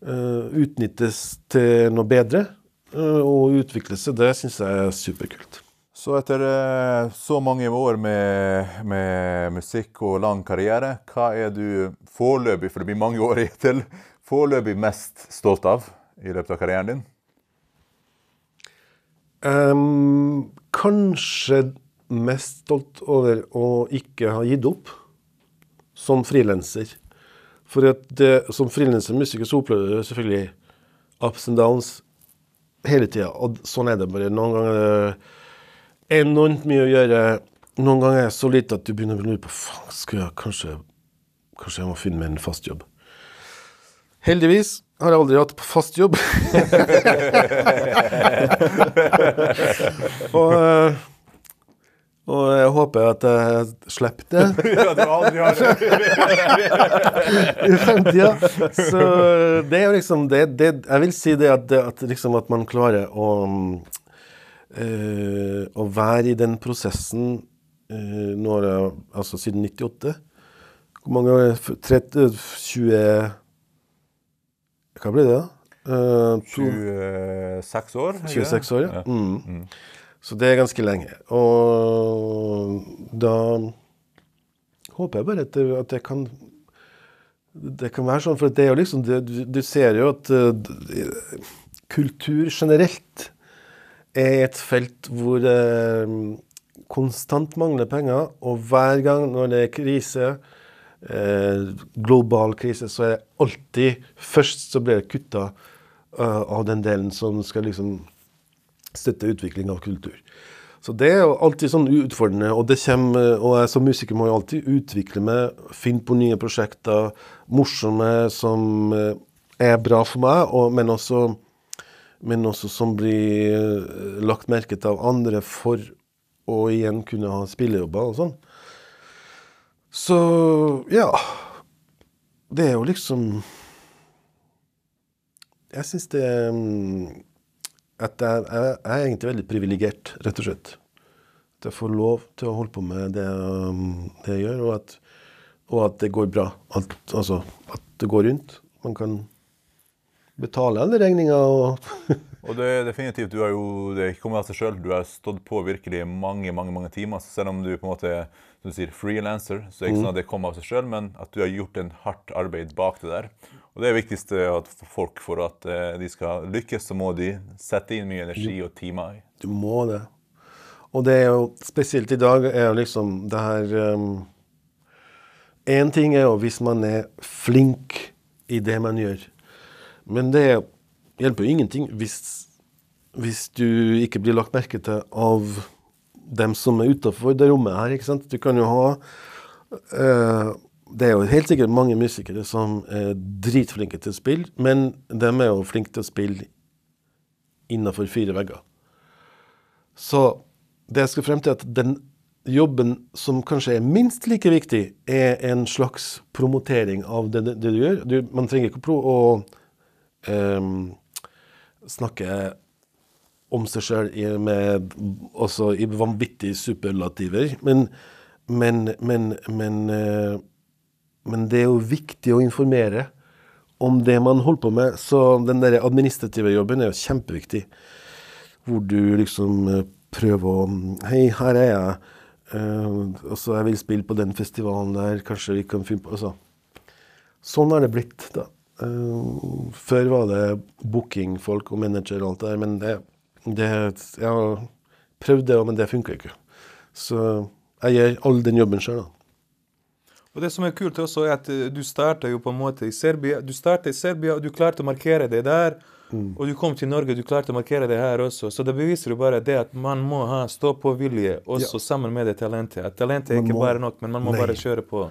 utnyttes til noe bedre eh, og utvikle seg, det syns jeg er superkult. Så etter eh, så mange år med, med musikk og lang karriere, hva er du foreløpig, for det blir mange år til, foreløpig mest stolt av i løpet av karrieren din? Um, kanskje mest stolt over å ikke ha gitt opp som frilanser. For det, som frilansermusiker så opplever du selvfølgelig ups and downs hele tida. Og sånn er det bare. Noen ganger er det enormt mye å gjøre. Noen ganger er det så lite at du begynner å lure på faen, skal jeg kanskje, kanskje jeg må finne meg en fast jobb. Heldigvis har jeg aldri hatt fast jobb. og, eh, og jeg håper at jeg slipper det ja, du aldri har i fremtida. Så det er jo liksom det, det Jeg vil si det at, det, at, liksom at man klarer å øh, Å være i den prosessen Nå når jeg, Altså siden 98. Hvor mange år? 30, 20 Hva blir det, da? Uh, 26 år? 26 år, ja. Ja. Mm. Så det er ganske lenge. Og da håper jeg bare at, at jeg kan Det kan være sånn, for det er jo liksom det, du, du ser jo at uh, kultur generelt er et felt hvor det konstant mangler penger, og hver gang når det er krise, eh, global krise, så er det alltid Først så blir det kutta eh, av den delen som skal liksom støtte utvikling av kultur. Så det er jo alltid sånn utfordrende, og det kommer, og jeg som musiker må jo alltid utvikle meg, finne på nye prosjekter, morsomme som eh, er bra for meg, og, men, også, men også som blir eh, lagt merke til av andre for å igjen kunne ha spillejobber og sånn. Så ja. Det er jo liksom Jeg syns det mm, at jeg, jeg, jeg er egentlig veldig privilegert, rett og slett. At jeg får lov til å holde på med det, um, det jeg gjør, og at, og at det går bra. At, altså, at det går rundt. Man kan betale alle regninger og Og det er definitivt, du har jo det er ikke kommet av seg sjøl. Du har stått på virkelig mange mange, mange timer. Så selv om du på en måte er som du sier, frilanser, så er det ikke sånn at det kommer av seg sjøl, men at du har gjort en hardt arbeid bak det der. Og det er viktigste at folk for at eh, de skal lykkes, så må de sette inn mye energi og timer. Du må det. Og det er jo spesielt i dag er jo liksom det her Én ting er jo hvis man er flink i det man gjør. Men det hjelper jo ingenting hvis, hvis du ikke blir lagt merke til av dem som er utafor det rommet her. ikke sant? Du kan jo ha eh, Det er jo helt sikkert mange musikere som er dritflinke til å spille, men de er jo flinke til å spille innafor fire vegger. Så det jeg skal frem til, at den jobben som kanskje er minst like viktig, er en slags promotering av det, det, du gjør. Du, man trenger ikke å, pro- ehm, om seg sjøl i vanvittige superlativer, men, men, men, men, eh, men det er jo viktig å informere om det man holder på med. Så den der administrative jobben er jo kjempeviktig. Hvor du liksom eh, prøver å Hei, her er jeg. Uh, og så jeg vil spille på den festivalen der. Kanskje vi kan finne på altså. Sånn har det blitt, da. Eh, før var det bookingfolk og manager og alt det der, men det, det Jeg har prøvd det, men det funka ikke. Så jeg gjør all den jobben sjøl, da. Og det som er kult også, er at eh, du starta jo på en måte i Serbia. Du starta i Serbia, og du klarte å markere det der. Og du kom til Norge, og du klarte å markere det her også. Så det beviser jo bare det at man må ha stå-på-vilje også sammen med det talentet. At talentet er ikke bare nok, men man må Nei. bare kjøre på.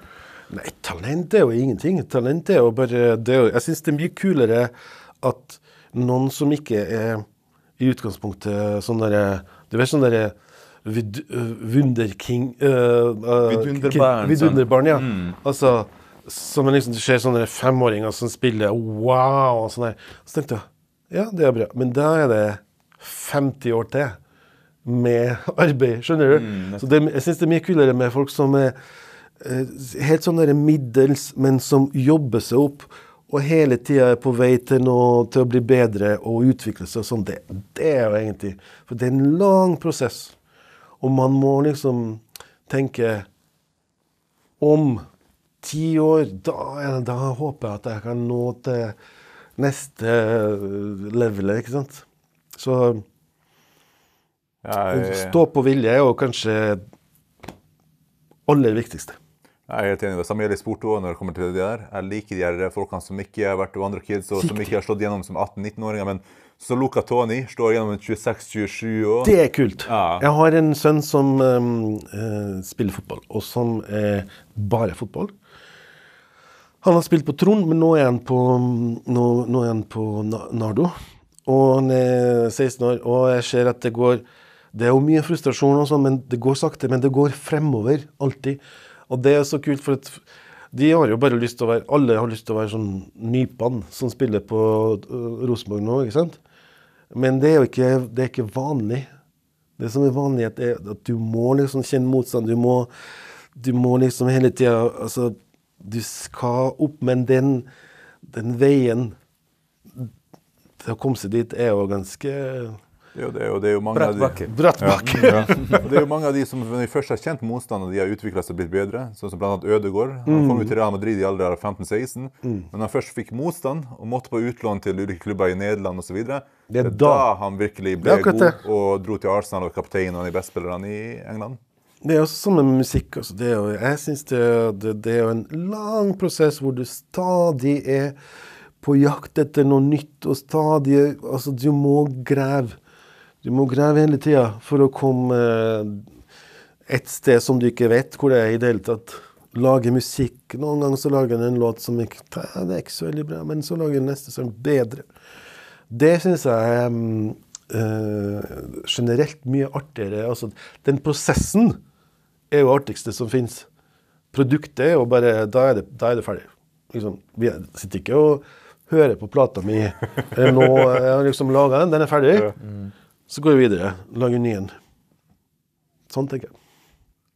Nei, talent er jo ingenting. Talent er jo bare det Jeg syns det er mye kulere at noen som ikke er i utgangspunktet sånn derre Du vet sånn derre vid, øh, Wunderking uh, øh, Vidunderbarn, Vidunderbarn, ja. Mm. Altså som en liksom, Du ser sånne femåringer som spiller wow og sånn der. Så tenkte jeg ja, det er bra. Men da er det 50 år til med arbeid, skjønner du? Så det, jeg syns det er mye kulere med folk som er eh, helt sånn der middels, men som jobber seg opp og hele tida er på vei til, noe, til å bli bedre og utvikle seg sånn. Det, det er jo egentlig For det er en lang prosess. Og man må liksom tenke om ti år, da, da håper jeg at jeg kan nå til neste level, ikke sant. Så stå på vilje er jo kanskje aller viktigste. Jeg er helt enig. Det samme gjelder i sport òg når det kommer til det der. Jeg liker de her folkene som ikke har vært Wonder Kids, og som ikke har slått gjennom som 18-19-åringer. Men så Luca Tony står gjennom 26-27 år. Det er kult. Ja. Jeg har en sønn som um, eh, spiller fotball, og som er bare fotball. Han har spilt på Trond, men nå er han på, nå, nå er han på Na- Nardo. Og han er 16 år, og jeg ser at det går Det er jo mye frustrasjon, og sånn, men det går sakte. Men det går fremover, alltid. Og det er så kult, for at de har jo bare lyst til å være Alle har lyst til å være sånn nypene som spiller på øh, Rosenborg nå, ikke sant? Men det er jo ikke, det er ikke vanlig. Det som er vanlig, er at du må liksom kjenne motstand. Du må, du må liksom hele tida Altså, du skal opp, men den, den veien til å komme seg dit er jo ganske Det Det er jo, det er jo, det er jo mange Bratt av de bakke. Ja, ja. Det er jo mange av de som når de først har kjent motstand, og de har utvikla seg og blitt bedre. Sånn som blant annet Ødegaard. Han kom jo til Real Madrid i alder av 15-16. Men han først fikk motstand og måtte på utlån til ulike klubber i Nederland osv., det Det er da da. han virkelig ble god og dro til Arsenal og var kaptein og de beste spillerne i England. Det er også sånn med musikk. Altså. Det er jo, jeg syns det, det, det er en lang prosess hvor du stadig er på jakt etter noe nytt, og stadig Altså, du må grave. Du må grave hele tida for å komme eh, et sted som du ikke vet hvor det er i det hele tatt. Lage musikk. Noen ganger så lager en en låt som ikke «Ja, Det er ikke så veldig bra, men så lager en neste som er bedre. Det syns jeg er mm, eh, generelt mye artigere. Altså, den prosessen er jo artigste som fins. Produktet er jo bare Da er det, da er det ferdig. Liksom, vi er- sitter ikke og hører på plata mi nå. Jeg har liksom laga den, den er ferdig. Så går vi videre. Lager ny en. Sånn tenker jeg.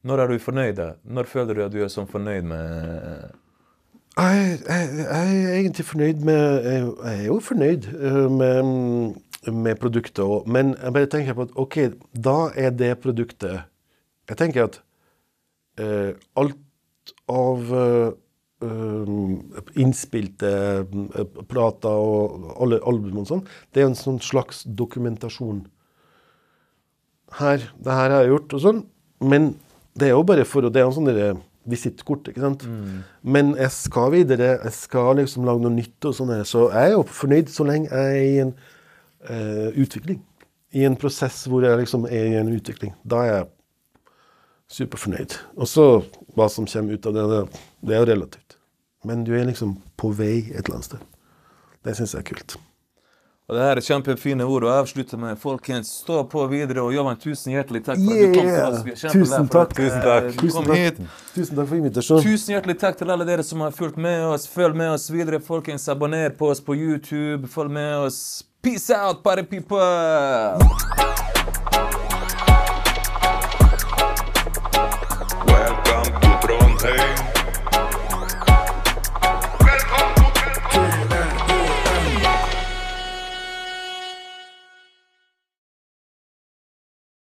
Når er du fornøyd? da? Når føler du at du er sånn fornøyd med Jeg, jeg, jeg er egentlig fornøyd med Jeg jeg er jo fornøyd eh, med, med produktet òg, men jeg bare tenker på at OK, da er det produktet Jeg tenker at eh, alt av eh, eh, innspilte eh, plater og alle album og sånn, det er en sånn slags dokumentasjon. Her, det her har jeg gjort, og sånn. Men det er jo bare for å Det er en sånn derre visittkort, ikke sant. Men jeg skal videre. Jeg skal liksom lage noe nytt og sånn. Så jeg er jo fornøyd så lenge jeg er i en uh, utvikling. I en prosess hvor jeg liksom er i en utvikling. Da er jeg superfornøyd. Og så hva som kommer ut av det, det, det er jo relativt. Men du er liksom på vei et eller annet sted. Det syns jeg er kult. Og det her er kjempefine ord å avslutte med. Folkens, stå på videre. Og Johan, tusen hjertelig takk for at du kom til oss. Vi er Tusen takk. at, eh, Tusen takk. Du Tusen kom hit. Tusen takk for invitasjonen. Tusen hjertelig takk til alle dere som har fulgt med oss. Følg med oss videre, folkens. Abonner på oss på YouTube. Følg med oss. Peace out, party people!